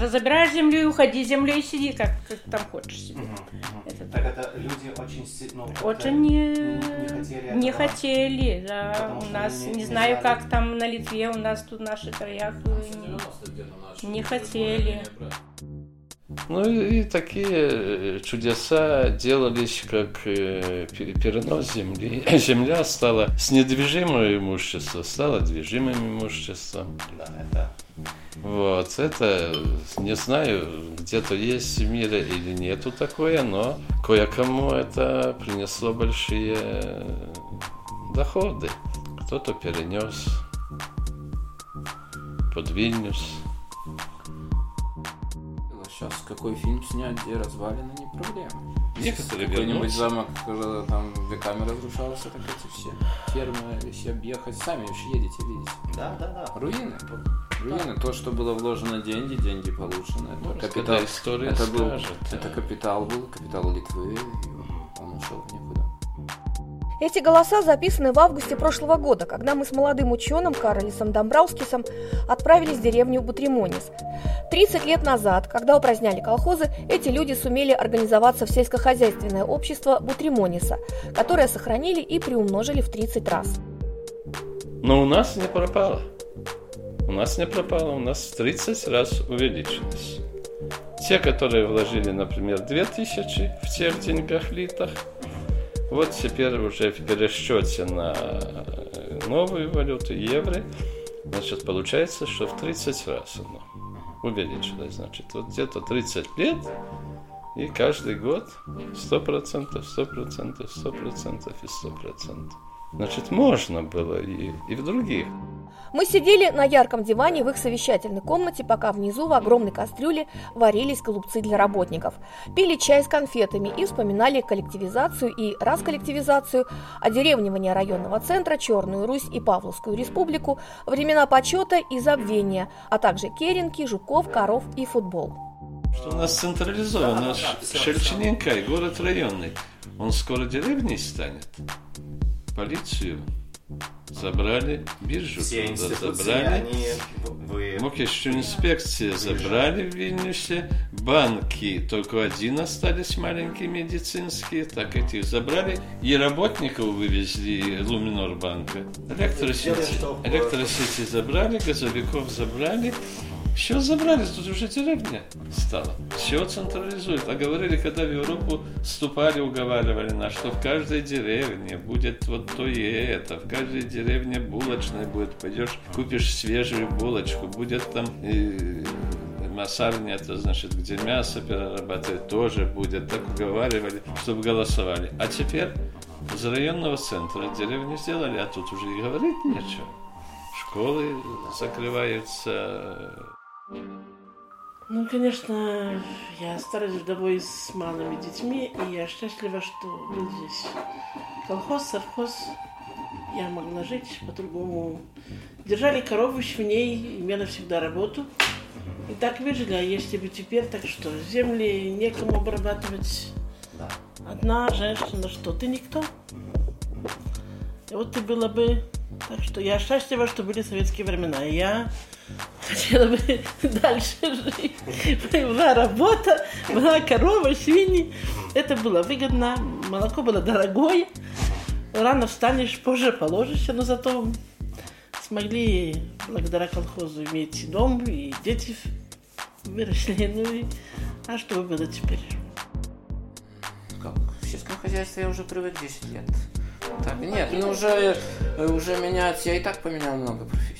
уже забираешь землю и уходи, землю и сиди, как, как там хочешь себе. Мгм, мгм. Это Так это люди очень си- ну, Очень не, не хотели не этого. хотели, да. Потому У нас, не- не, не знаю, знали. как там на Литве, у нас тут в наших краях э, не хотели. Ну и, и такие э, чудеса делались, как э, пе- перенос земли. Земля стала с недвижимого имущества, стала движимым имуществом. Да, это Вот, это, не знаю, где-то есть в мире или нету такое, но кое-кому это принесло большие доходы. Кто-то перенес под Вильнюс. Сейчас какой фильм снять, где развалины, не проблема. Некоторые Какой-нибудь замок, который там веками разрушался, так эти все фермы, если объехать, сами уж едете, видите. да, да, да. Руины. Руины, то, что было вложено деньги, деньги получены. Это Ну, капитал. история это, был, скажет, это капитал был, капитал Литвы, и он ушел в никуда. Эти голоса записаны в августе прошлого года, когда мы с молодым ученым Каролисом Домбраускисом отправились в деревню Бутримонис. 30 лет назад, когда упраздняли колхозы, эти люди сумели организоваться в сельскохозяйственное общество Бутримониса, которое сохранили и приумножили в 30 раз. Но у нас не пропало. У нас не пропало, у нас в 30 раз увеличилось. Те, которые вложили, например, 2000 в тех деньгах литах, вот теперь уже в пересчете на э, новую валюту, евро, значит, получается, что в 30 раз оно увеличилось. Значит, вот где-то 30 лет, и каждый год 100%, 100%, 100% и 100%. Значит, можно было и, и в других. Мы сидели на ярком диване в их совещательной комнате, пока внизу в огромной кастрюле варились голубцы для работников. Пили чай с конфетами и вспоминали коллективизацию и расколлективизацию, одеревнивание районного центра, Черную Русь и Павловскую республику, времена почета и забвения, а также керенки, жуков, коров и футбол. Что у нас централизовано, наш Шельчененко и город районный. Он скоро деревней станет. Полицию забрали, биржу Все туда забрали. они вы... Мокещу инспекции забрали в Вильнюсе, банки только один остались маленькие медицинские, так этих забрали, и работников вывезли Луминор банка. Электросети, электросети забрали, газовиков забрали, все забрали, тут уже деревня стала. Все централизует. А говорили, когда в Европу вступали, уговаривали нас, что в каждой деревне будет вот то и это, в каждой деревне булочная будет. Пойдешь, купишь свежую булочку, будет там э, масарня, это значит, где мясо перерабатывать, тоже будет. Так уговаривали, чтобы голосовали. А теперь из районного центра деревню сделали, а тут уже и говорить нечего. Школы закрываются, Ну, конечно, я стараюсь вдовой с малыми детьми, и я счастлива, что был здесь колхоз, совхоз. Я могла жить по-другому. Держали корову, свиней, имела всегда работу. И так выжили, а если бы теперь, так что, земли некому обрабатывать. Одна женщина, что ты никто. И вот ты была бы... Так что я счастлива, что были советские времена. Я хотела бы дальше жить. Была работа, была корова, свиньи. Это было выгодно. Молоко было дорогое. Рано встанешь, позже положишься, но зато смогли благодаря колхозу иметь и дом, и дети выросли. Ну и а что было теперь? Как? В сельском хозяйстве я уже привык 10 лет. Так, нет, ну уже, э, уже менять, я и так поменял много профессий.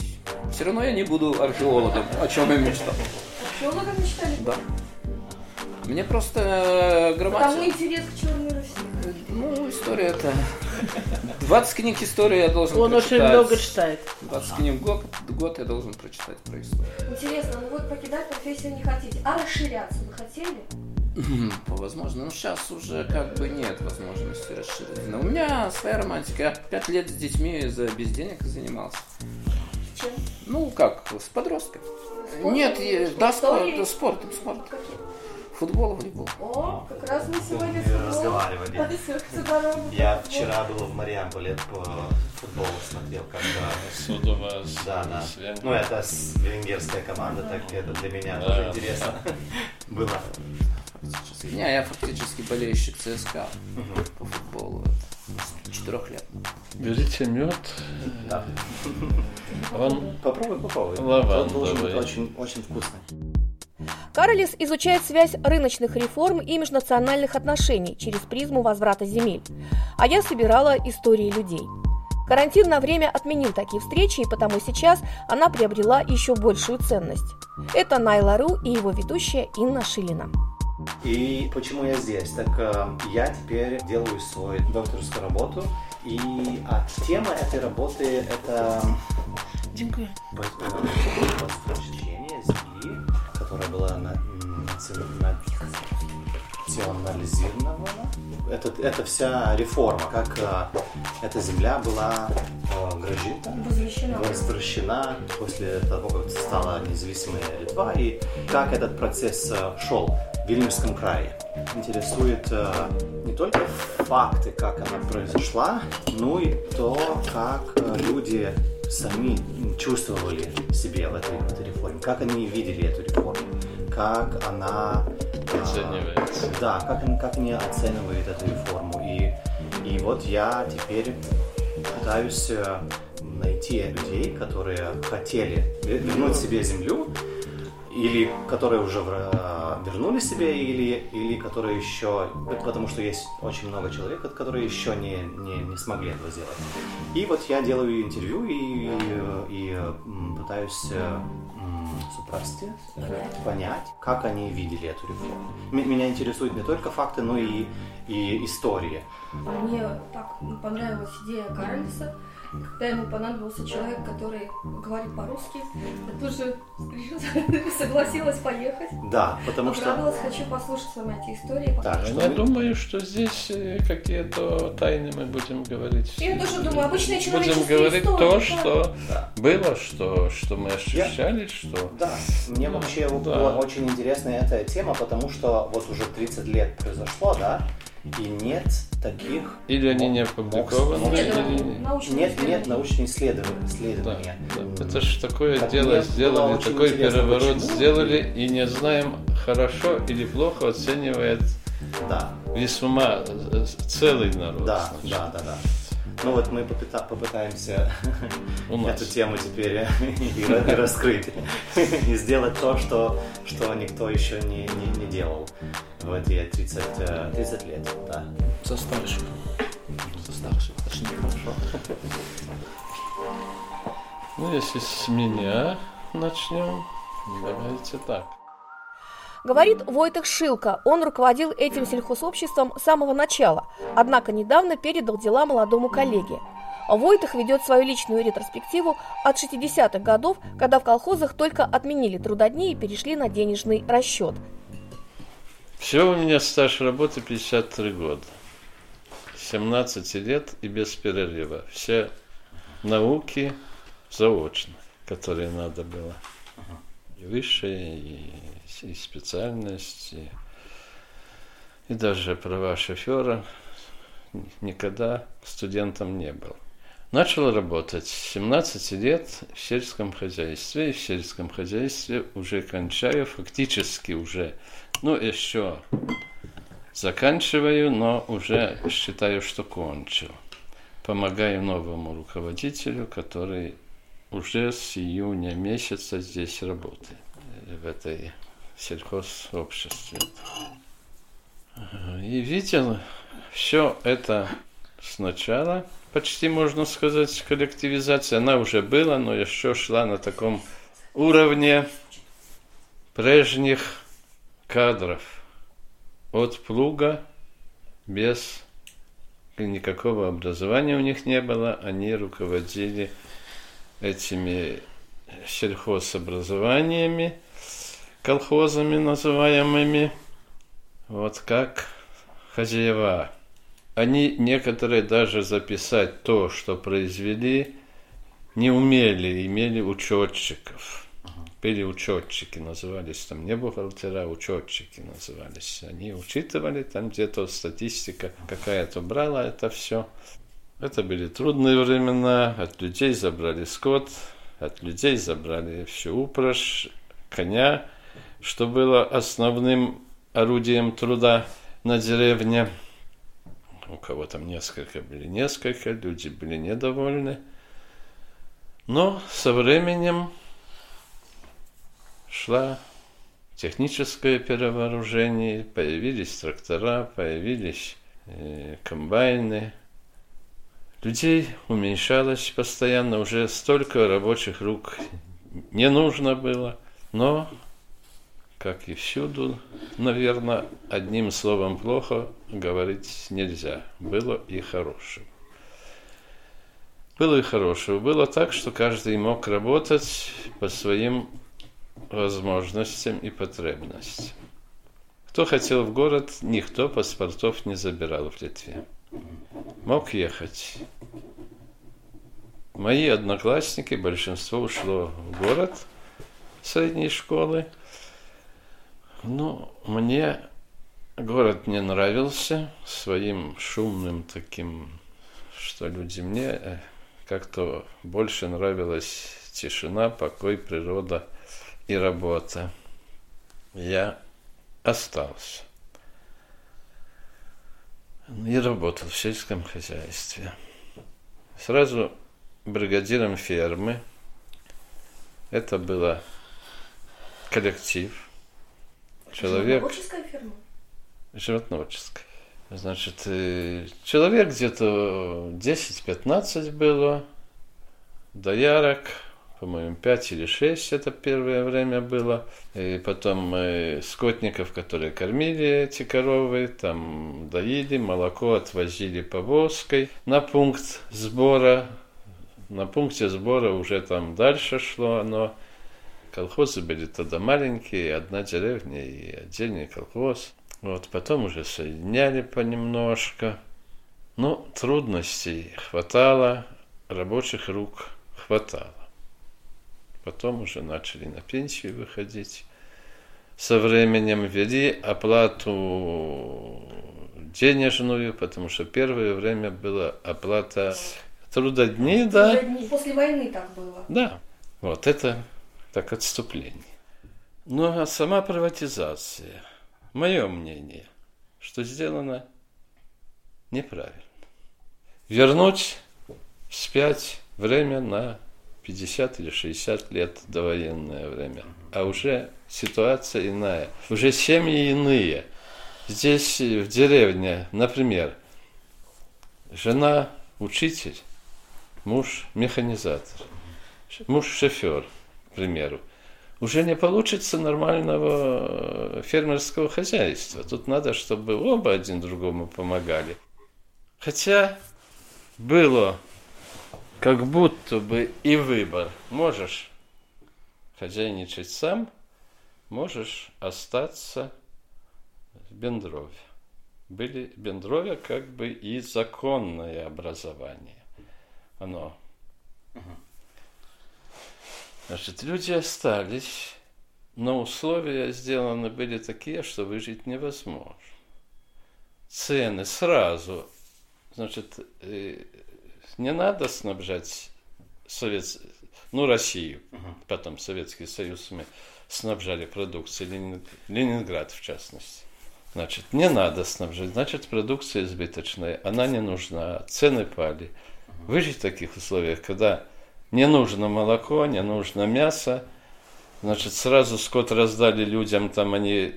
Все равно я не буду археологом, о чем я мечтал. Археологов мечтали? Да. Мне просто э, грамматика... интерес к Черной Руси. Ну, история это... 20 книг истории я должен Он очень прочитать. много читает. 20 книг в год, год я должен прочитать про историю. Интересно, ну вот покидать профессию не хотите, а расширяться вы хотели? По возможности. Ну, сейчас уже как бы нет возможности расширить. Но у меня своя романтика. Я 5 лет с детьми за без денег занимался. Чем? Ну, как, с подростками. Спортом? Нет, да, спор- Историей? да, спортом, спортом. Каким? Футбол, волейбол. О, как раз мы сегодня Мы разговаривали. Я вчера был в Мариамполе по футболу смотрел, когда... Суд у вас. Да, да. Ну, это венгерская команда, так это для меня Да. тоже интересно было. Не, я фактически болельщик ЦСКА по футболу. С четырех лет. Берите мед. Да. Он Попробуй, попробуй. Лавандовый. Он должен быть очень, очень вкусный. Каролис изучает связь рыночных реформ и межнациональных отношений через призму возврата земель. А я собирала истории людей. Карантин на время отменил такие встречи, и потому сейчас она приобрела еще большую ценность. Это Найла Ру и его ведущая Инна Шилина. И почему я здесь? Так э, я теперь делаю свою докторскую работу, и а тема этой работы это во- э, возвращение земли, которая была на, национализирована. Это, это вся реформа, как э, эта земля была э, гражита, возвращена после того, как стала независимая Литва, и как этот процесс э, шел Вильнюсском крае. Интересует э, не только факты, как она произошла, но и то, как э, люди сами чувствовали себе в этой, в этой реформе, как они видели эту реформу, как она э, Оценивается. Да, как, они- как они оценивают эту реформу. И, и вот я теперь пытаюсь э, найти людей, которые хотели ве- вернуть себе землю, или которые уже э, вернули себе, или, или которые еще, потому что есть очень много человек, которые еще не, не, не смогли этого сделать. И вот я делаю интервью и, и, и, пытаюсь э, м, супрасти, понять, как они видели эту реформу. Меня интересуют не только факты, но и, и истории. Мне так понравилась идея Каролиса. Когда ему понадобился человек, который говорит по-русски, я тут же согласилась поехать. Да, потому что... Хочу послушать с вами эти истории. Так, что Я мы- думаю, что здесь э, какие-то тайны мы будем говорить. Я тоже думаю, обычные Будем человеческие говорить истории. то, да. что Да. было, что, что мы ощущали, что... Да, мне вообще да. была очень интересная эта тема, потому что вот уже 30 лет произошло, да, и нет таких... Или они не опубликованы, мог- Исследования, или... научные Нет, нет исследования. научных исследований. Да, исследования. да. Это же такое Так дело сделали, такой переворот почему? сделали, и не знаем, хорошо или плохо оценивает Да, весьма э, целый народ. да, значит. да, да, да. Ну вот мы попыта- попытаемся эту тему теперь и ра- и раскрыть, и сделать то, что, что никто еще не, не, не делал в эти 30, э, 30 лет. Да. За старших. За старших, точнее. Хорошо. Ну, если с меня начнем, давайте так. Говорит Войтых Шилко, он руководил этим сельхозобществом с самого начала, однако недавно передал дела молодому коллеге. Войтых ведет свою личную ретроспективу от 60-х годов, когда в колхозах только отменили трудодни и перешли на денежный расчет. Все у меня стаж работы 53 года. 17 лет и без перерыва. Все науки заочно, которые надо было. И высшие, и, и специальность, и, и даже права шофера. Никогда студентом не был. Начал работать с 17 лет в сельском хозяйстве. И в сельском хозяйстве уже кончаю, фактически уже, ну, еще заканчиваю, но уже считаю, что кончил. Помогаю новому руководителю, который уже с июня месяца здесь работает, э, в этой сельхозобществе. И видел все это сначала, почти можно сказать, коллективизация. Она уже была, но еще шла на таком уровне прежних кадров от плуга без никакого образования у них не было, они руководили этими сельхозобразованиями, колхозами называемыми, вот как хозяева. Они некоторые даже записать то, что произвели, не умели, имели учетчиков. были учетчики, назывались там не бухгалтера, учетчики назывались. Они учитывали, там где-то статистика какая-то брала это все. Это были трудные времена, от людей забрали скот, от людей забрали всю упряжь, коня, что было основным орудием труда на деревне. У кого там несколько были несколько, люди были недовольны. Но со временем шла техническое перевооружение, появились трактора, появились э, комбайны. Людей уменьшалось постоянно, уже столько рабочих рук не нужно было. Но, как и всюду, наверное, одним словом плохо говорить нельзя. Было и хорошего. Было и хорошего. Было так, что каждый мог работать по своим возможностям и потребностям. Кто хотел в город, никто паспортов не забирал в Литве. Мог ехать. Мои одноклассники, большинство ушло в город средней школы. Ну, мне город не нравился своим шумным таким, что люди мне э, как-то больше нравилась тишина, покой, природа – и работа. Я остался. И работал в сельском хозяйстве. Сразу бригадиром фермы. Это было коллектив. Человек... Животноводческая ферма? Животноводческая. Значит, э, человек где-то 10-15 было, доярок, по-моему, 5 или 6 это первое время было. И потом э, скотников, которые кормили эти коровы, там доили, молоко отвозили повозкой на пункт сбора. На пункте сбора уже там дальше шло оно. Колхозы были тогда маленькие, одна деревня и отдельный колхоз. Вот, потом уже соединяли понемножко. Но трудностей хватало, рабочих рук хватало. Потом уже начали на пенсию выходить. Со временем ввели оплату денежную, потому что первое время была оплата трудодней, да. После войны так было. Да, вот это так отступление. Ну а сама приватизация, мое мнение, что сделано неправильно. Вернуть вспять время на 50 или 60 лет довоенное время. А уже ситуация иная. Уже семьи иные. Здесь в деревне, например, жена учитель, муж механизатор, муж шофер, примеру. Уже не получится нормального фермерского хозяйства. Тут надо, чтобы оба один другому помогали. Хотя было как будто бы и выбор. Можешь хозяйничать сам, можешь остаться в Бендрове. Были Бендрове как бы и законное образование. Оно. Значит, люди остались, но условия сделаны были такие, что выжить невозможно. Цены сразу, значит, э, не надо снабжать Совет... ну, Россию, uh-huh. потом Советский Союз мы снабжали продукцией, Ленин... Ленинград в частности. Значит, не надо снабжать, значит, продукция избыточная, она не нужна, цены пали. Выжить в таких условиях, когда не нужно молоко, не нужно мясо, значит, сразу скот раздали людям, там они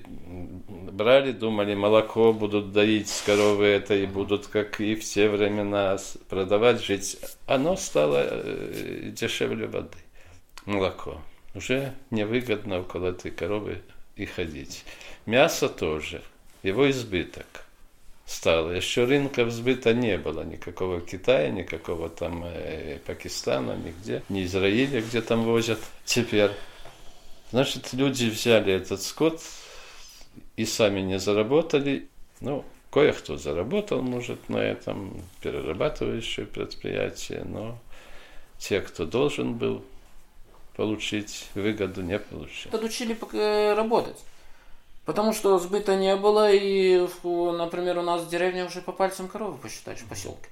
брали, думали, молоко будут доить с коровы это и будут, как и в те времена, продавать, жить. Оно стало э, дешевле воды, молоко. Уже невыгодно около этой коровы и ходить. Мясо тоже, его избыток стало. Еще рынка сбыта не было, никакого Китая, никакого там э, Пакистана, нигде, ни Израиля, где там возят. Теперь, значит, люди взяли этот скот, и сами не заработали. Ну, кое-кто заработал, может, на этом, перерабатывающее предприятие, но те, кто должен был получить выгоду, не получить. Подучили э, работать. Потому что сбыта не было, и, например, у нас в деревне уже по пальцам коровы посчитаешь в поселке.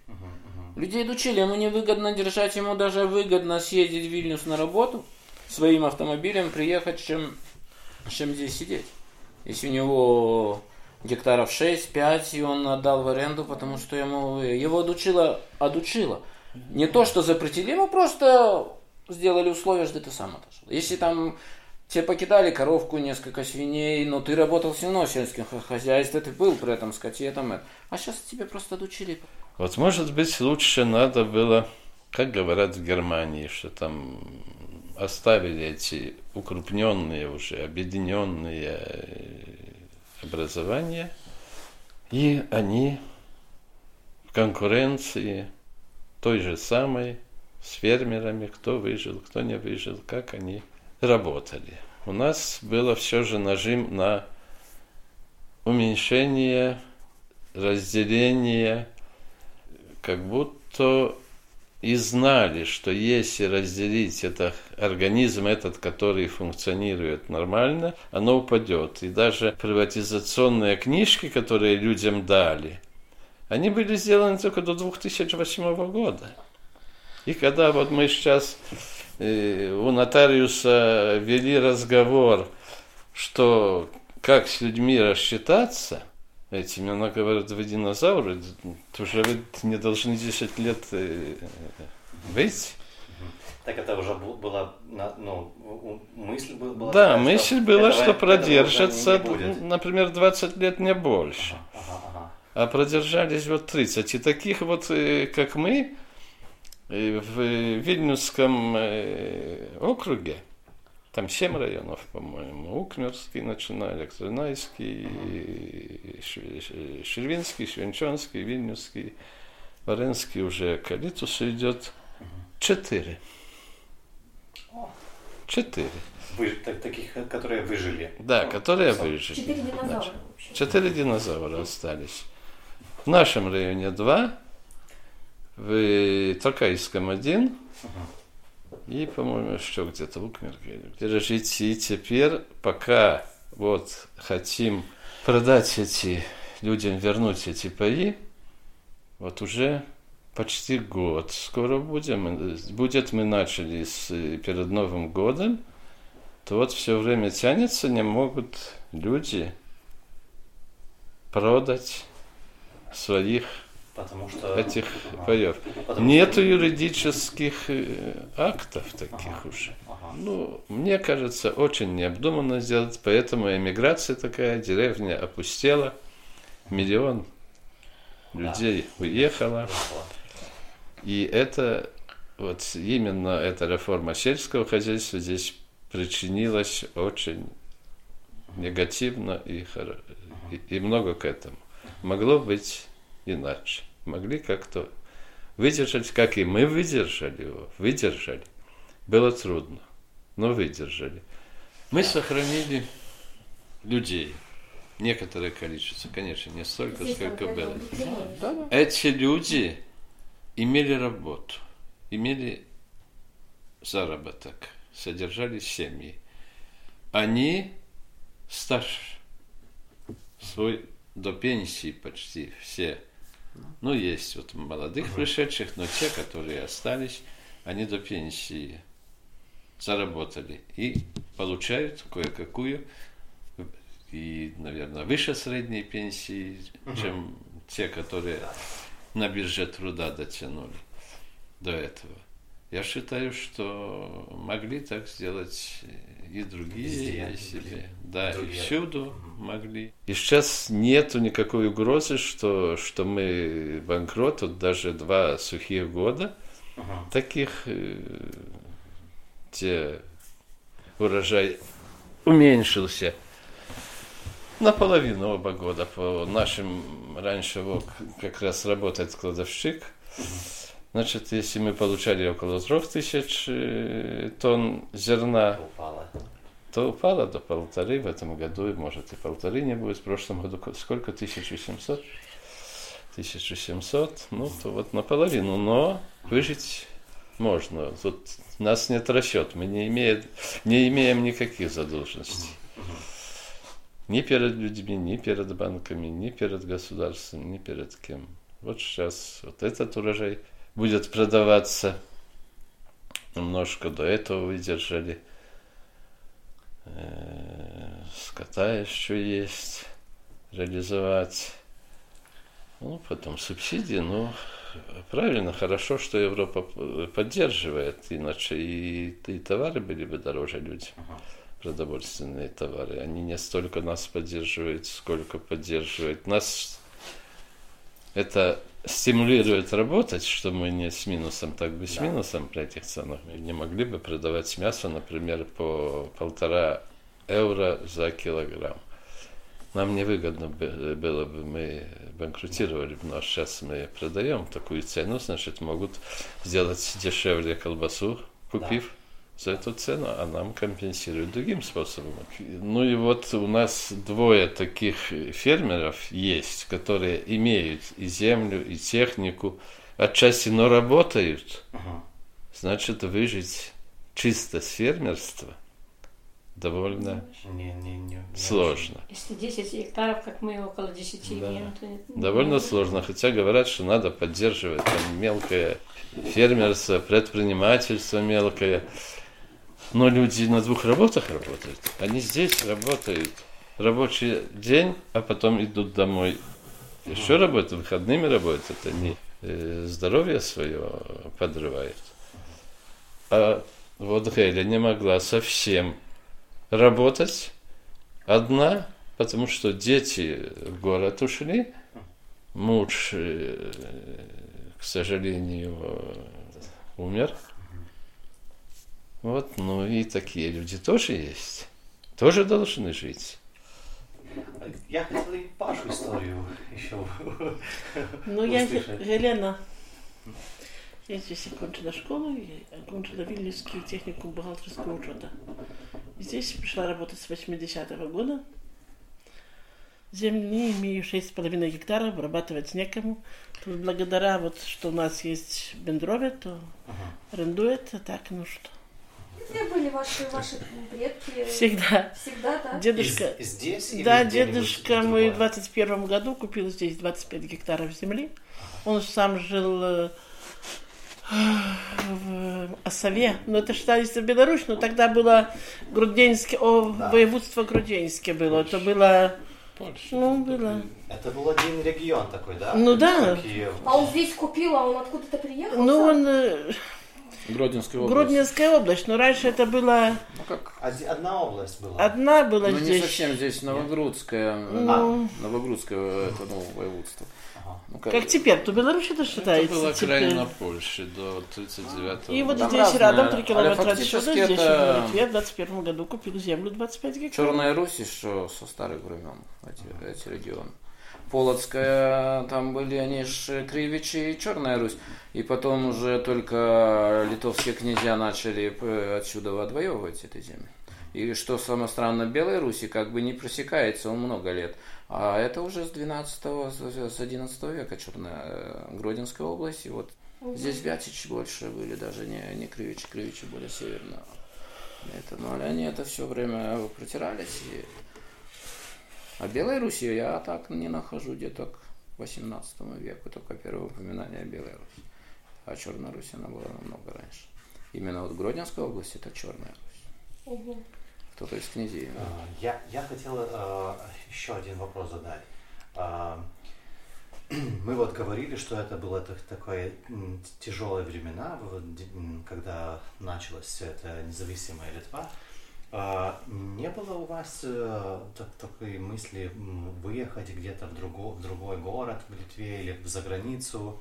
Людей дучили, ему невыгодно держать, ему даже выгодно съездить в Вильнюс на работу своим автомобилем, приехать, чем, чем здесь сидеть. Если у него гектаров 6-5, и он отдал в аренду, потому что ему, его одучило, одучило. Не то, что запретили, ему просто сделали условия, что ты сам отошел. Если там тебе покидали коровку, несколько свиней, но ты работал все равно в сельском хозяйстве, ты был при этом скоте, там, а сейчас тебе просто одучили. Вот может быть лучше надо было, как говорят в Германии, что там оставили эти укрупненные уже, объединенные образования, и они в конкуренции той же самой с фермерами, кто выжил, кто не выжил, как они работали. У нас было все же нажим на уменьшение, разделение, как будто и знали, что если разделить этот организм, этот, который функционирует нормально, оно упадет. И даже приватизационные книжки, которые людям дали, они были сделаны только до 2008 года. И когда вот мы сейчас у нотариуса вели разговор, что как с людьми рассчитаться, этими, она говорит, вы динозавры, уже вы не должны 10 лет э, быть. Так это уже была, ну, мысль была. Да, такая, мысль что была, что продержится, например, 20 лет не больше. Ага, ага, ага. А продержались вот 30. И таких вот, э, как мы, в Вильнюсском э, округе, там семь районов, по-моему, Укмерский начинали, Ксернайский, Шервинский, Швенчонский, Вильнюсский, Варенский уже Калитус идет. Четыре. Четыре. Вы, таких, которые выжили. Да, которые выжили. Четыре динозавра. Четыре динозавра остались. В нашем районе два, в Токайском один, и, по-моему, еще где-то в Укмерге. Держите, и теперь, пока вот хотим продать эти, людям вернуть эти паи, вот уже почти год скоро будем. Будет мы начали с, перед Новым годом, то вот все время тянется, не могут люди продать своих Потому что... этих паев. Потому Нету что... юридических э, актов таких ага. уже. Ага. Ну, мне кажется, очень необдуманно сделать, поэтому эмиграция такая, деревня опустела, миллион людей да. уехало. И это, вот именно эта реформа сельского хозяйства здесь причинилась очень негативно и, и, и много к этому. Могло быть иначе. Могли как-то выдержать, как и мы выдержали его, выдержали. Было трудно, но выдержали. Мы сохранили людей. Некоторое количество, конечно, не столько, сколько было. Эти люди имели работу, имели заработок, содержали семьи. Они стаж свой до пенсии почти все ну, есть вот молодых пришедших, но те, которые остались, они до пенсии заработали и получают кое-какую и, наверное, выше средней пенсии, чем те, которые на бирже труда дотянули до этого. Я считаю, что могли так сделать и другие Везде, себе. Да, другие. и всюду могли. И сейчас нету никакой угрозы, что, что мы банкрот, вот даже два сухих года, ага. таких, э, те урожай уменьшился наполовину оба года. По нашим раньше как раз работает кладовщик. Значит, если мы получали около трех тысяч э, тонн зерна, упало. то упало до полторы в этом году, и может и полторы не будет. В прошлом году сколько? 1700? 1700, ну, то вот наполовину. Но выжить можно. Тут нас нет расчет, мы не, имеем, не имеем никаких задолженностей. Ни перед людьми, ни перед банками, ни перед государством, ни перед кем. Вот сейчас вот этот урожай будет продаваться. Немножко до этого выдержали. Э, скота еще есть реализовать. Ну, потом субсидии, ну, правильно, хорошо, что Европа поддерживает, иначе и, и товары были бы дороже людям, продовольственные товары. Они не столько нас поддерживают, сколько поддерживают нас. Это стимулирует работать, что мы не с минусом, так бы с да. минусом при этих ценах. Мы не могли бы продавать мясо, например, по полтора евро за килограмм. Нам невыгодно было бы, мы банкротировали бы, но сейчас мы продаем такую цену, значит, могут сделать дешевле колбасу, купив да. За эту цену, а нам компенсируют другим способом. Ну и вот у нас двое таких фермеров есть, которые имеют и землю, и технику, отчасти, но работают. Ага. Значит, выжить чисто с фермерства довольно не, не, не, сложно. Если 10 гектаров, как мы, около 10 да. имеем, то. Довольно сложно, хотя говорят, что надо поддерживать там, мелкое фермерство, предпринимательство мелкое. Но люди на двух работах работают. Они здесь работают рабочий день, а потом идут домой. Еще работают, выходными работают. Не э, здоровье свое подрывает. А вот Геля не могла совсем работать одна, потому что дети в город ушли, муж, э, к сожалению, умер. Вот, ну и такие люди тоже есть. Тоже должны жить. Я хотел и Пашу историю еще Ну, я, Елена, я здесь окончила школу, окончила Вильнюсский техникум бухгалтерского учета. Здесь пришла работать с 80-го года. Земли имею 6,5 гектаров, обрабатывать некому. Тут благодаря вот, что у нас есть бендрове, то арендует, а так, ну что. Где были ваши, ваши предки? Всегда. Всегда, да? Дедушка, и, здесь? Да, дедушка мой в 21 году купил здесь 25 гектаров земли. Он сам жил э, в Осове, но это считается Беларусь, но тогда было Грудинское, о, да. воеводство Грудинское было, это было... Польша. Ну, было. Это был один регион такой, да? Ну да. А он здесь купил, а он откуда-то приехал? Ну, он... Э, Гродненская область. Гродненская область, но раньше это была... Ну как? Одна область была. Одна была ну, здесь. Ну не совсем здесь Новогрудская. Ну... Новогрудское это новое воеводство. Ну, как... как теперь, то Беларусь это считается. Это было окраина Польши до 39-го. И вот Там здесь разные... рядом, 3 километра отсюда, здесь это... в Литве в 21 году купил землю 25 гектаров. Черная Русь еще со старых времен, эти, эти регионы. Полоцкая, там были они же Кривичи и Черная Русь. И потом уже только литовские князья начали отсюда отвоевывать эти земли. И что самое странное, Белой Руси как бы не просекается он много лет. А это уже с 12 с 11 века Черная э, Гродинская область. И вот угу. здесь Вятичи больше были, даже не, не Кривичи, Кривичи более северно. Это, но они это все время протирались. И... А Белой Руси я так не нахожу где-то к 18 веку, только первое упоминание о Белой Руси. А Черная Русь она была намного раньше. Именно вот Гродненская область это Черная Русь. Угу кто-то из князей. Да? Я, я хотел э, еще один вопрос задать. Э, мы вот говорили, что это было так, такое тяжелые времена, когда началась вся эта независимая Литва. А не было у вас э, так, такой мысли выехать где-то в, друго, в другой город в Литве или за границу?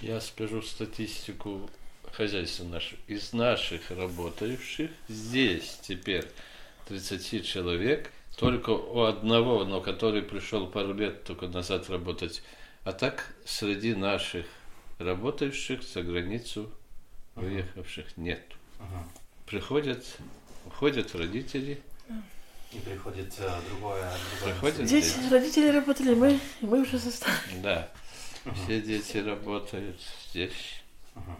Я скажу статистику хозяйства наших, из наших работающих здесь теперь 30 человек, только у одного, но который пришел пару лет только назад работать, а так среди наших работающих за границу выехавших нет. Ага. Приходят, уходят родители. И приходит uh, другое, другое Приходит Здесь дети. родители работали, мы, мы уже застали. Да. Все дети работают здесь. Ага.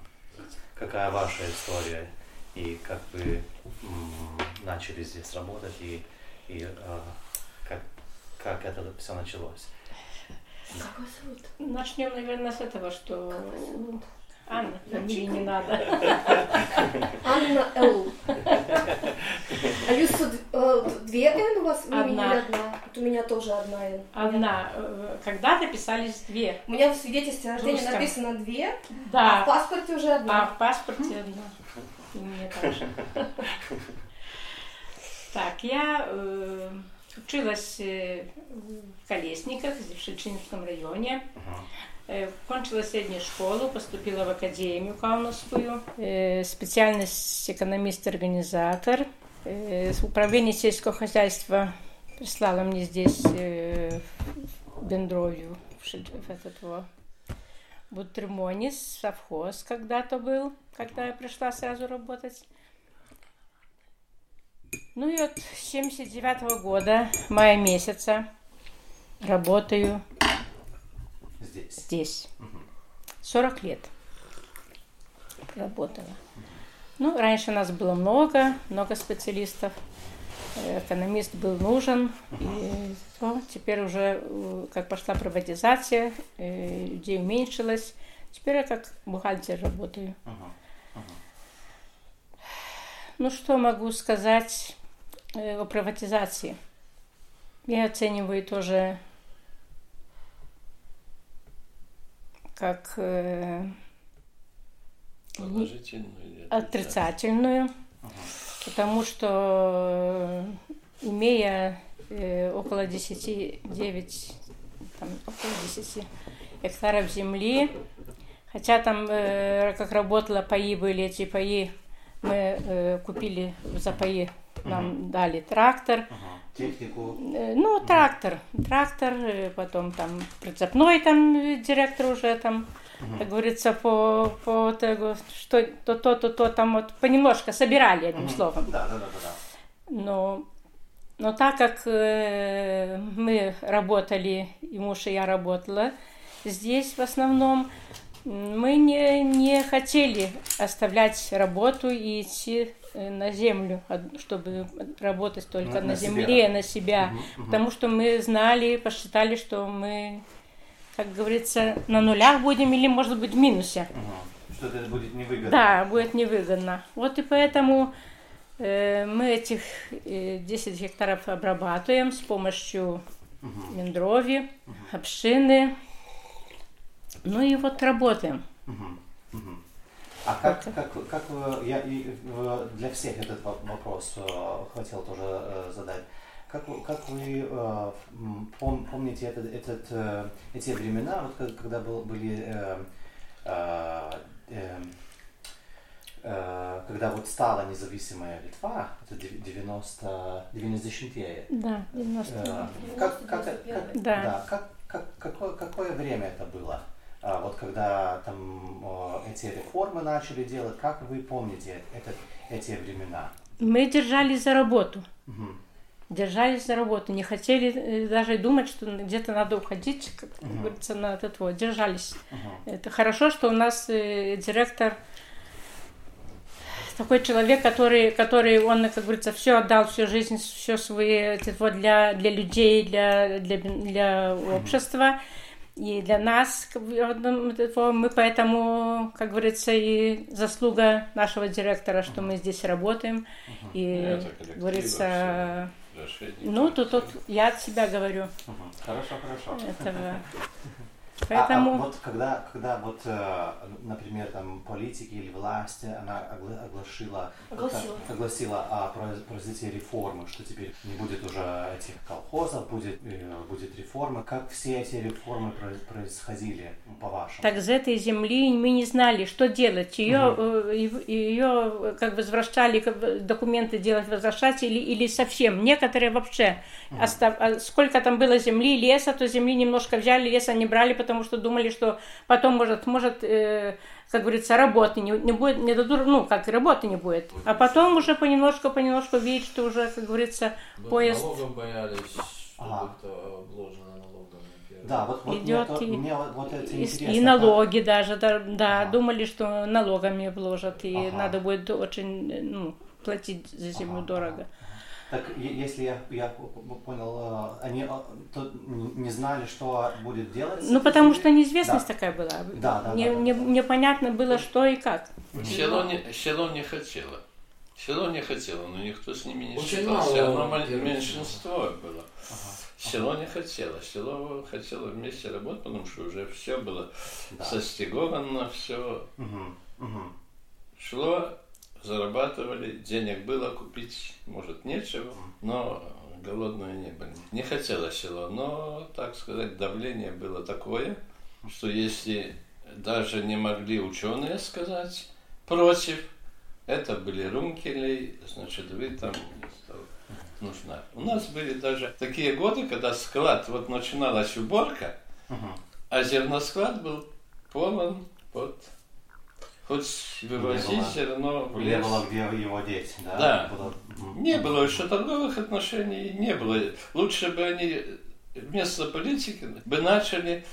какая ваша история и как вы начали здесь работать и, и э, как, как это все началось. Как вас зовут? Начнем, наверное, с этого, что Анна, фамилии не надо. Анна Л. А Люса, э, две Н у вас Одна. или одна? Вот у меня тоже одна Н. Одна. Э, Когда-то писались две. У меня в свидетельстве о рождении Русском. написано две, а в Да. паспорте уже А одна. в паспорте одна. И мне тоже. Так, я э, училась в Колесниках, в Шевчинском районе. Э, Кончила среднюю школу, поступила в академию Кауновскую. Э, Специальность экономист-организатор. Э, Управление сельского хозяйства прислало мне здесь э, в Бендровью, в, этот во, Бутермонис, совхоз когда-то был, когда я пришла сразу работать. Ну и вот с 79 года, мая месяца, работаю Здесь. здесь. 40 лет работала. Ну, раньше нас было много, много специалистов. Э, Экономист был нужен. И то, теперь уже, э, как пошла приватизация, э, людей уменьшилось. Теперь я как бухгалтер работаю. Ну, что могу сказать о приватизации? Я оцениваю тоже как э, Положительную отрицательную, потому что э, имея э, около 10, 9, там, около 10 гектаров земли, хотя там, э, как работала, паи были, эти паи мы э, купили за паи, нам дали трактор, Ага. Технику. Э, Ну, трактор. Трактор, э, потом там прицепной там э, директор уже там, как говорится, по, по того, что то, то, то, то, там вот понемножку собирали, одним словом. Да, да, да, да. Но, но так как э, мы работали, и муж и я работала здесь в основном, мы не, не хотели оставлять работу и идти на землю, чтобы работать только На- на, на земле, себя. на себя. Мгм. Потому что мы знали, посчитали, что мы, как говорится, на нулях будем или, может быть, в минусе. Ага. Что это будет невыгодно. Да, будет невыгодно. Вот и поэтому э, мы этих э, 10 гектаров обрабатываем с помощью Мендрови, общины. Ну и вот работаем. Мгм, мгм. А как, как, как вы- я и, э, для всех этот во- вопрос э, хотел тоже э, задать. Как, вы- как вы пом- помните этот, этот, эти времена, вот ко- когда был, были э, э, э, когда вот стала независимая Литва, это дев- 90 90-е, Да, 90 Э, как, как, как, Да. да, как, как, какое, какое время это было? А, вот когда там эти реформы начали делать, как вы помните это, эти времена? Мы держались за работу. Мгм. Держались за работу. Не хотели э, даже думать, что где-то надо уходить, как Мгм. говорится, на этот вот. Держались. Мгм. Это хорошо, что у нас э, директор такой человек, который, который он, как говорится, все отдал, всю жизнь, все свои вот для, для людей, для, для, для общества и для нас. Мы поэтому, как говорится, и заслуга нашего директора, что мы здесь работаем. И, Это как коллектива, говорится, расширение. ну, тут, тут я от себя говорю. Мгм. Хорошо, хорошо. Этого. А- А, Поэтому... вот когда, когда вот, э, например, там политики или власти, она огла- оглашила, Огласила. огласила о произ- производстве реформы, что теперь не будет уже этих колхозов, будет, э, будет реформа. Как все эти реформы про- происходили, по-вашему? Так с этой земли мы не знали, что делать. Ее, ее как возвращали, как документы делать, возвращать или, или совсем. Некоторые вообще. остав- а Сколько там было земли, леса, то земли немножко взяли, леса не брали, потому что думали, что потом может, может э, как говорится, работы не, не будет, не дадут, ну, как работы не будет. А потом уже понемножку, понемножку видеть, что уже, как говорится, Вот поезд... Налогом боялись, что Ага. обложено налогом. Да, вот, вот идет мне, то- и, мне вот, это и, интересно. и налоги даже, да, да, Ага. думали, что налогами вложат, и Ага. надо будет очень, э, ну, платить за землю Ага, дорого. Так, если я, я понял, э, они э, не знали, что будет делать? Ну, потому что неизвестность Да. такая была. Да, да, не, да, да, не- да. непонятно было, что и как. Село не, село не хотело. Село не хотело, но никто с ними не Очень считался. мало Оно меньшинство было. Село не хотело. Село хотело вместе работать, потому что уже все было Да. состеговано, все Мгм, мгм. шло, зарабатывали, денег было купить, может, нечего, но голодные не были. Не хотело село, но, так сказать, давление было такое, что если даже не могли ученые сказать против, это были рункели, значит, вы там нужна. У нас были даже такие годы, когда склад, вот начиналась уборка, а зерносклад был полон под... Хоть вывозить было. зерно в Не было где его деть, да? Да. Было-. Не было еще торговых отношений, не было. Лучше бы они вместо политики бы начали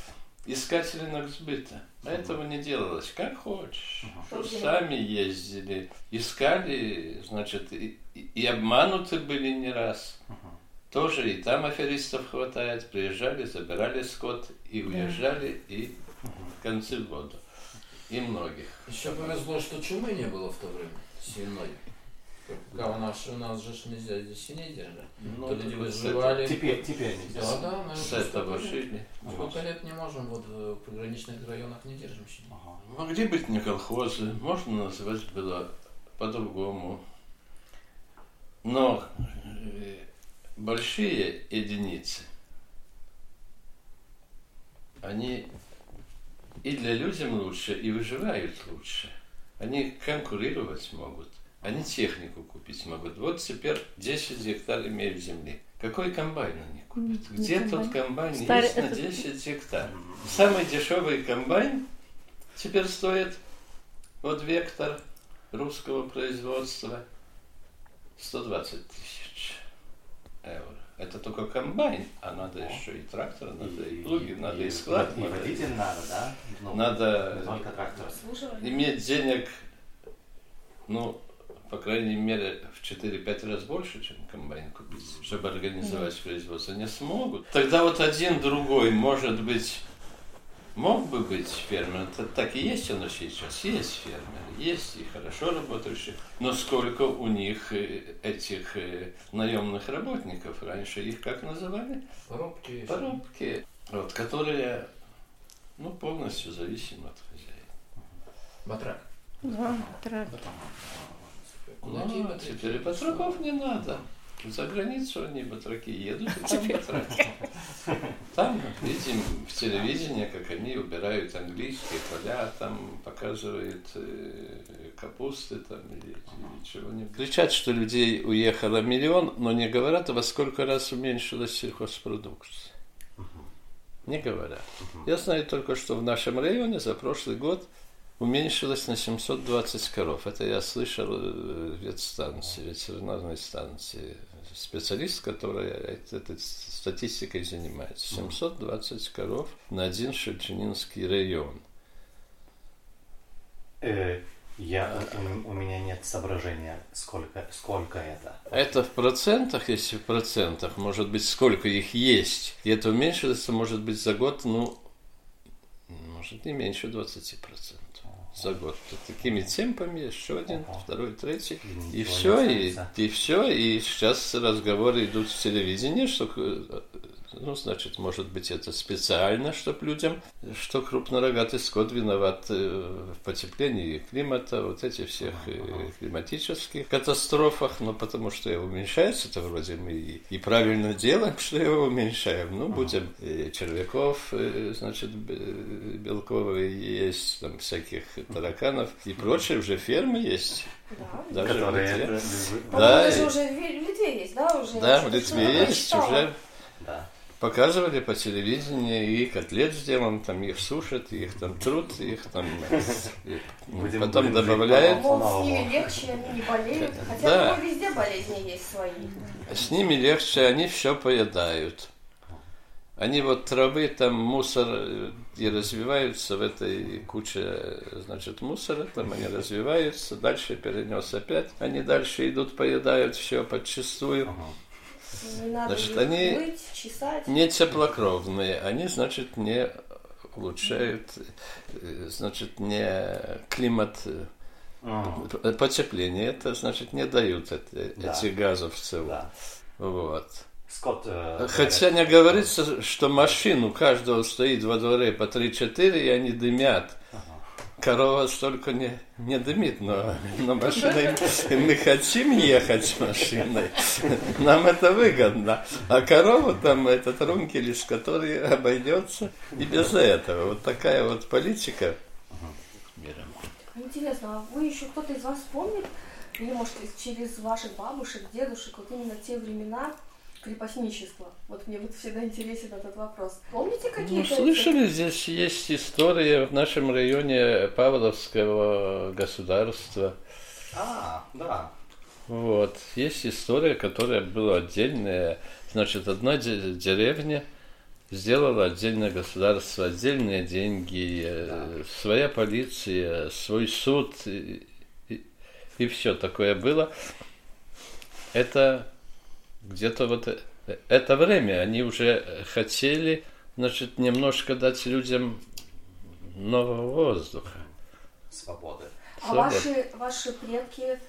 искать рынок сбыта. А этого не делалось. Как хочешь. Что сами ездили, искали, значит, и, и- обмануты были не раз. Тоже и там аферистов хватает. Приезжали, забирали скот и уезжали, и в конце в воду. И многих. Еще повезло, что чумы не было в то время, свиной. Как у нас, у нас же нельзя здесь свиней держать. Ну, То люди с выживали. Теперь, теперь Да, нельзя. да, мы С уже этого сколько лет- жили. Сколько лет не можем, вот в пограничных районах не держим свиней. Ага. Могли быть не колхозы, можно назвать было по-другому. Но э, большие единицы, они и для людям лучше, и выживают лучше. Они конкурировать могут, они технику купить могут. Вот теперь 10 гектар имеют земли. Какой комбайн они купят? М, Где не тот комбайн. комбайн Старый- есть на это- 10 гектар? Самый дешевый комбайн теперь стоит вот вектор русского производства 120 тысяч евро. Это только комбайн, а надо еще и трактор, надо и плуги, надо и склад, И надо, водитель надо, да? Ну, надо только трактор. иметь денег, ну, по крайней мере, в 4-5 раз больше, чем комбайн купить, чтобы организовать производство. Не смогут. Тогда вот один другой, может быть, мог бы быть фермером. Т- Так и есть оно сейчас. Есть фермеры, есть и хорошо работающие. Но сколько у них э, этих э, наемных работников? Раньше их как называли? Коробки. Порубки. Вот, которые ну, полностью зависимы от хозяина. Батрак. Да, трак. Кулаки и Ну, батраки. теперь и батраков не надо. За границу они батраки едут, и там батраки. Там видим в телевидении, как они убирают английские поля, там показывают э, капусты там или, или чего-нибудь. Кричат, что людей уехало миллион, но не говорят, во сколько раз уменьшилась сельхозпродукция. Не говорят. Я знаю только, что в нашем районе за прошлый год уменьшилось на 720 коров. Это я слышал э, в ветстанции, ветеринарной станции. Специалист, который эт- этой статистикой занимается. 720 коров на один Шельчининский район. Э, я, у, у меня нет соображения, сколько, сколько это. Это в процентах, если в процентах, может быть, сколько их есть. И это уменьшится, может быть, за год, ну, может, не меньше 20% за год. Такими темпами еще один, второй, третий. И Ничего все, и, и все. И сейчас разговоры идут в телевидении, что, э, ну, значит, может быть, это специально, чтобы людям, что крупнорогатый скот виноват э, в потеплении климата, вот эти всех э, климатических катастрофах, но потому что его уменьшается, это вроде мы и, и правильно делаем, что его уменьшаем. Ну, будем э, червяков, значит, белковые есть, там, всяких тараканов и прочее, уже фермы есть. Да. Даже в Которые Литве. это- Да, и- уже в в Литве есть, да, уже? Да, в Литве есть уже. Показывали по телевидению, и котлет сделан, там их сушат, их там трут, их там и Будем- потом будем жить добавляют. с ними легче, они не болеют. Хотя Да. ну, везде болезни есть свои. С ними легче, они все поедают. Они вот травы, там мусор э, и развиваются в этой куче, значит, мусора, там они развиваются, дальше перенес опять. Они дальше идут, поедают все подчистую. Не надо Значит, они мыть, чесать. не теплокровные, они, значит, не улучшают, э, значит, не климат, э, Ага. потепление, это, значит, не дают эти, Да. эти газов в СО. Да. Вот. Скотт... э, Хотя не говорится, что машин у каждого стоит во дворе по 3-4, и они дымят. Корова столько не, не дымит, но, но машиной мы хотим ехать с машиной. Нам это выгодно. А корова там, этот рункелис, который обойдется и без этого. Вот такая вот политика. Интересно, а вы еще кто-то из вас помнит, или может через ваших бабушек, дедушек, вот именно те времена крепостничества? Вот мне вот всегда интересен этот вопрос. Помните Ну, какие-то... слышали, здесь есть история в нашем районе Павловского государства. А, да. Вот. Есть история, которая была отдельная. Значит, одна де- деревня сделала отдельное государство, отдельные деньги, э, своя полиция, свой суд и, и, все такое было. Это где-то вот э, это время они уже хотели, значит, немножко дать людям нового воздуха. Свободы. А ваши, ваши предки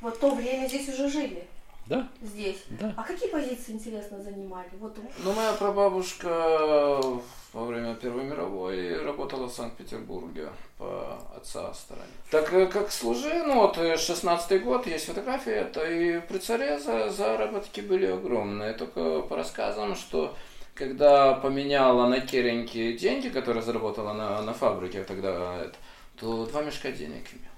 вот то время здесь уже жили? Да, Здесь? да. А какие позиции, интересно, занимали? Вот Ну, моя прабабушка во время Первой мировой работала в Санкт-Петербурге по отца стороне. Так э, как служи, ну вот 16-й год, есть фотографии, это и при царе за, заработки были огромные. Только по рассказам, что когда поменяла на Кереньки деньги, которые заработала на, на фабрике тогда, это, то два мешка денег имела.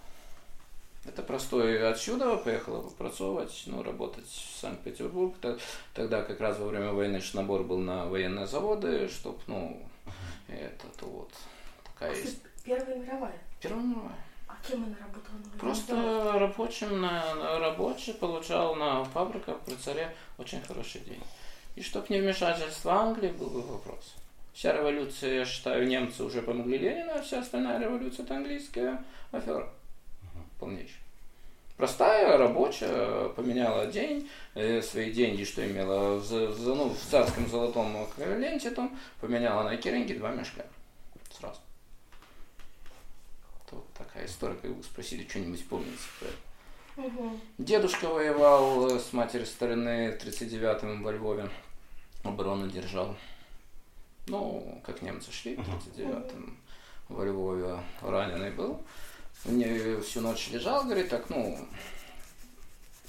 Это простой отсюда поехала попрацовывать, ну, работать в Санкт-Петербург. Тогда как раз во время войны набор был на военные заводы, чтоб, ну, это, то вот такая есть. Первая мировая. Первая мировая. А кем она работала? на Просто заводе? рабочим на, на рабочий получал на фабриках при царе очень хороший день. И чтоб не вмешательство Англии, был бы вопрос. Вся революция, я считаю, немцы уже помогли Ленину, а вся остальная революция это английская афера. Полнейшая. Простая рабочая поменяла день, э, свои деньги, что имела в, за- ну, в царском золотом ленте, там, поменяла на керенги два мешка. Сразу. Вот такая история, как вы спросили, что-нибудь помните про это. Мгм. Дедушка воевал э, с матерью стороны в 39-м во Львове. Оборону держал. Ну, как немцы шли в 39-м во Львове раненый был. Мне всю ночь лежал, говорит, так, ну,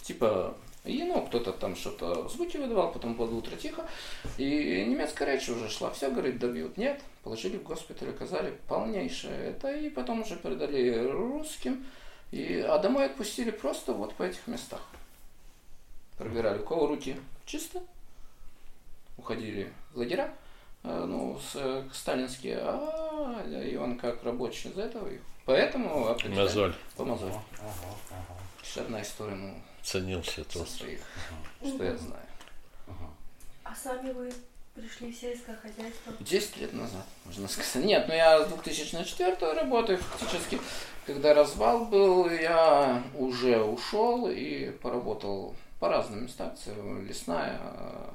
типа, и, ну, кто-то там что-то звуки выдавал, потом под утро тихо. И немецкая речь уже шла. Все, говорит, добьют. Нет, положили в госпиталь, оказали полнейшее это. И потом уже передали русским. И, а домой отпустили просто вот по этих местах. Проверяли, у кого руки чисто, уходили в лагеря, э, ну, с, э, сталинские, а и как рабочий из этого. И поэтому определяли Мозоль по мозоль. Еще одна история, ну, ценился со тут. своих, что я знаю. А сами вы пришли в сельское хозяйство? 10 лет назад, можно сказать. Нет, ну я с 2004 работаю фактически. Когда развал был, я уже ушел и поработал по разным. Це Лесная, э,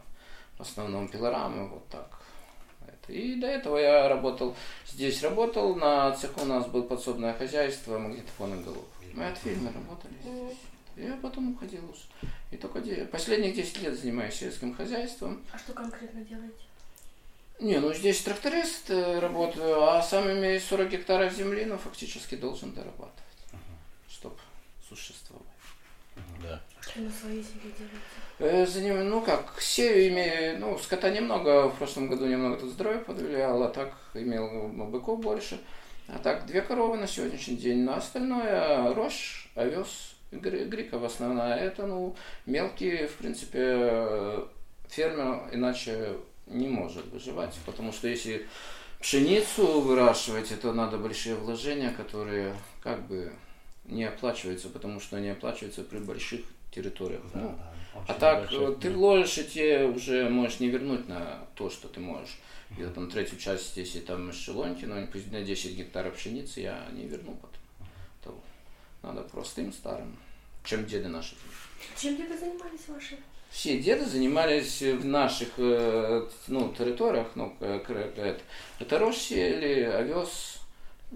в основном пилорамы, вот так. И до этого я работал, здесь работал, на цеху у нас было подсобное хозяйство, магнитофонных голов. Мы от фирмы работали здесь. И я потом уходил уже. И только де- последних 10 лет занимаюсь сельским хозяйством. А что конкретно делаете? Не, ну здесь тракторист э, работаю, а сам имею 40 гектаров земли, но фактически должен дорабатывать, чтобы существовать. Да. Что на своей земле делаете? Э, За ним, ну как, сею имею, ну скота немного, в прошлом году немного тут здоровье подвилял, а так имел быков больше. А так две коровы на сегодняшний день, на остальное рожь, овес, гри- гриков основная. Это, ну, мелкие, в принципе, э, фермер иначе не может выживать, потому что если пшеницу выращивать, это надо большие вложения, которые как бы не оплачиваются, потому что они оплачиваются при больших территориях. Да, ну, да, а так, больших, э, ты вложишь, и тебе уже можешь не вернуть на то, что ты можешь. Я там третью часть, если там эшелонки, но пусть на 10 гектаров пшеницы я не верну потом. Того. Надо простым старым, чем деды наши. Чем деды занимались ваши? Все деды занимались в наших э, ну, территориях, ну, это, это рожь сеяли, овес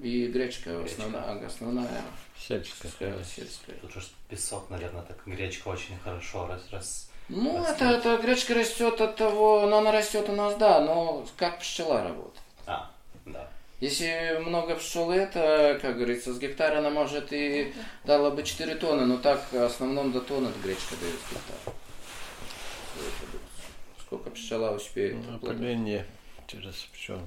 и гречка, основная, основная Сельская. сельская, сельская. Тут же песок, наверное, так гречка очень хорошо раз, раз Ну, Растет. это, это гречка растет от того, но она растет у нас, да, но как пчела работает. А, да. Если много пчелы, это, как говорится, с гектара она может и дала бы 4 тонны, но так в основном до тонны гречка дает с гектара. Свою продукцию. Сколько пчела успеет Ну? Опыление через пчел.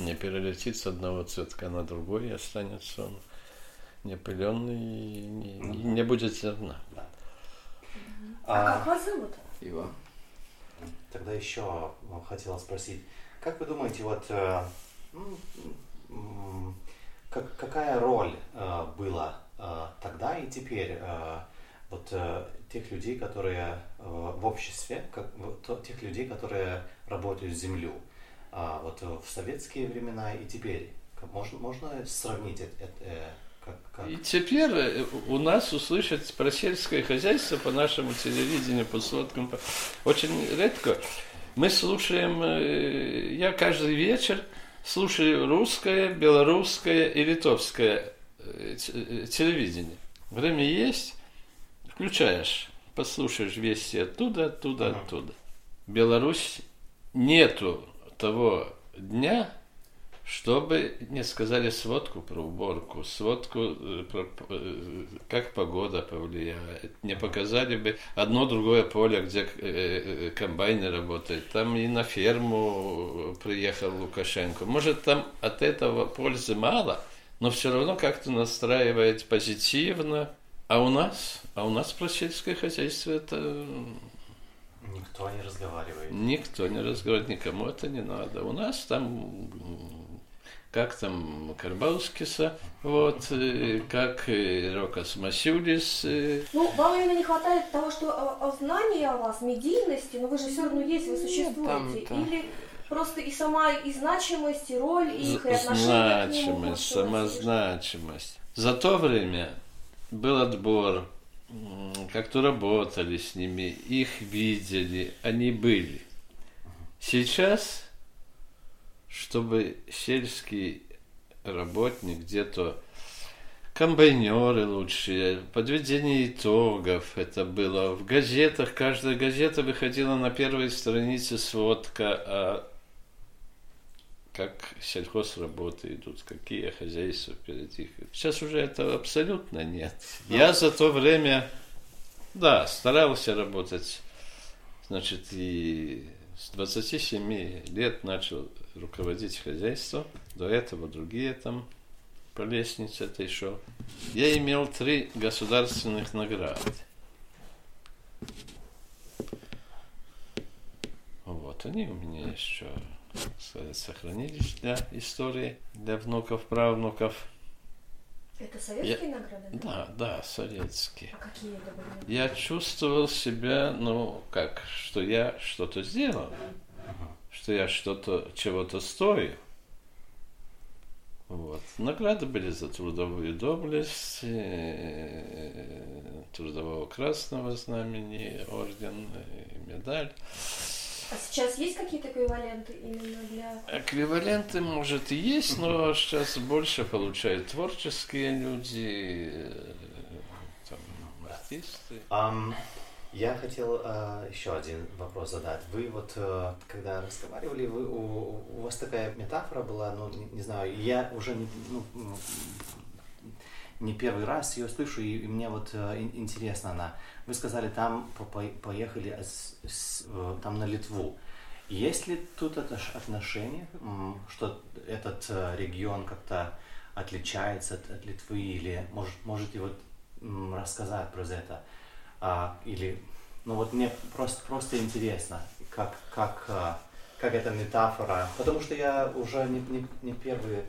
Не перелетит с одного цветка на другой, и останется он непыленный и не, не- не будет зерна. А, А, как вас зовут? Ива. Тогда еще хотела спросить, как вы думаете, вот э, м, как, какая роль э, была э, тогда и теперь э, вот э, тех людей, которые э, в обществе, как, то- тех людей, которые работают с землю, а, вот э, в советские времена и теперь, можно, можно сравнить это, это, э, как, как? И теперь э, у нас услышать про сельское хозяйство по нашему телевидению, по сводкам, очень редко. Мы слушаем, я каждый вечер слушаю русское, белорусское и литовское телевидение. Время есть, включаешь, послушаешь вести оттуда, оттуда, Ага. оттуда. Беларусь нету того дня, чтобы не сказали сводку про уборку, сводку, э, про, э, как погода повлияет, не показали бы одно другое поле, где э, комбайны работают. Там и на ферму приехал Лукашенко. Может, там от этого пользы мало, но все равно как-то настраивает позитивно. А у нас, а у нас про сельское хозяйство это Никто не разговаривает. Никто не разговаривает, никому это не надо. У нас там, как там Карбаускиса, вот, э, как э, Рокас Масюлис, э, Ну, вам именно не хватает того, что о, о знании о вас, медийности, но вы же все равно есть, вы существуете. там- там. Или просто и сама и значимость, и роль, и их и отношение к нему. значимость, может, у вас есть? самозначимость. За то время был отбор, как-то работали с ними, их видели, они были. Сейчас, чтобы сельский работник где-то комбайнеры лучшие, подведение итогов это было. В газетах, каждая газета выходила на первой странице сводка о как сельхозработы идут, какие хозяйства впереди. Сейчас уже этого абсолютно нет. Я за то время, да, старался работать, значит, и с 27 лет начал руководить хозяйством. До этого другие там по лестнице этой шел. Я имел три государственных награды. Вот, они у меня еще сохранились для истории, для внуков, правнуков. Это советские награды? Да, да, советские. А какие это были? Я чувствовал себя, ну, как, что я что-то сделал, что я что-то, чего-то стою. Вот. Награды были за трудовую доблесть, э, трудового красного знамени, орден, э, медаль. А сейчас есть какие-то эквиваленты именно для... Эквиваленты, может, и есть, но сейчас больше получают творческие люди, э, там, артисты. Ам, я хотел а, еще один вопрос задать. Вы вот, э, когда разговаривали, вы, у, у вас такая метафора была, ну, не, не знаю, я уже не, ну, не первый раз ее слышу, и, и мне вот э, ин- интересно она. Вы сказали, там по- по- поехали с- с, э, там на Литву. Есть ли тут это отношение, что этот э, регион как-то отличается от, от Литвы, или может, можете вот рассказать про это? А, или, ну вот мне просто, просто интересно, как, как, а, как эта метафора, потому что я уже не, не, не первый,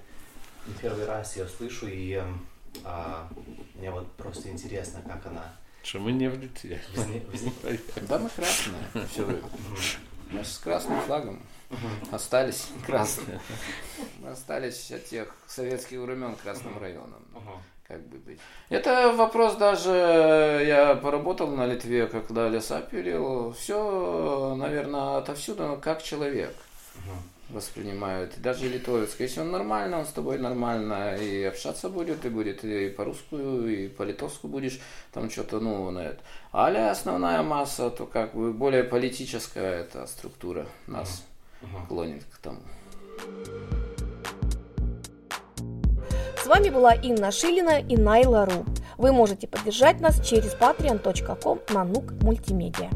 не первый раз ее слышу, и эм, а, мне вот просто интересно, как она что мы не в Литве. Да, мы красные все время. Мы с красным флагом остались красные. Мы остались от тех советских времен красным районом. Как бы быть. Это вопрос даже, я поработал на Литве, когда леса пилил, все, наверное, отовсюду, как человек воспринимают. Даже литовец, если он нормально, он с тобой нормально и общаться будет, и будет и по-русски, и по-литовски будешь, там что-то, ну, на это. Але основная масса, то как бы более политическая эта структура нас uh-huh. клонит к тому. С вами была Инна Шилина и Найла Ру. Вы можете поддержать нас через patreon.com на нук мультимедиа.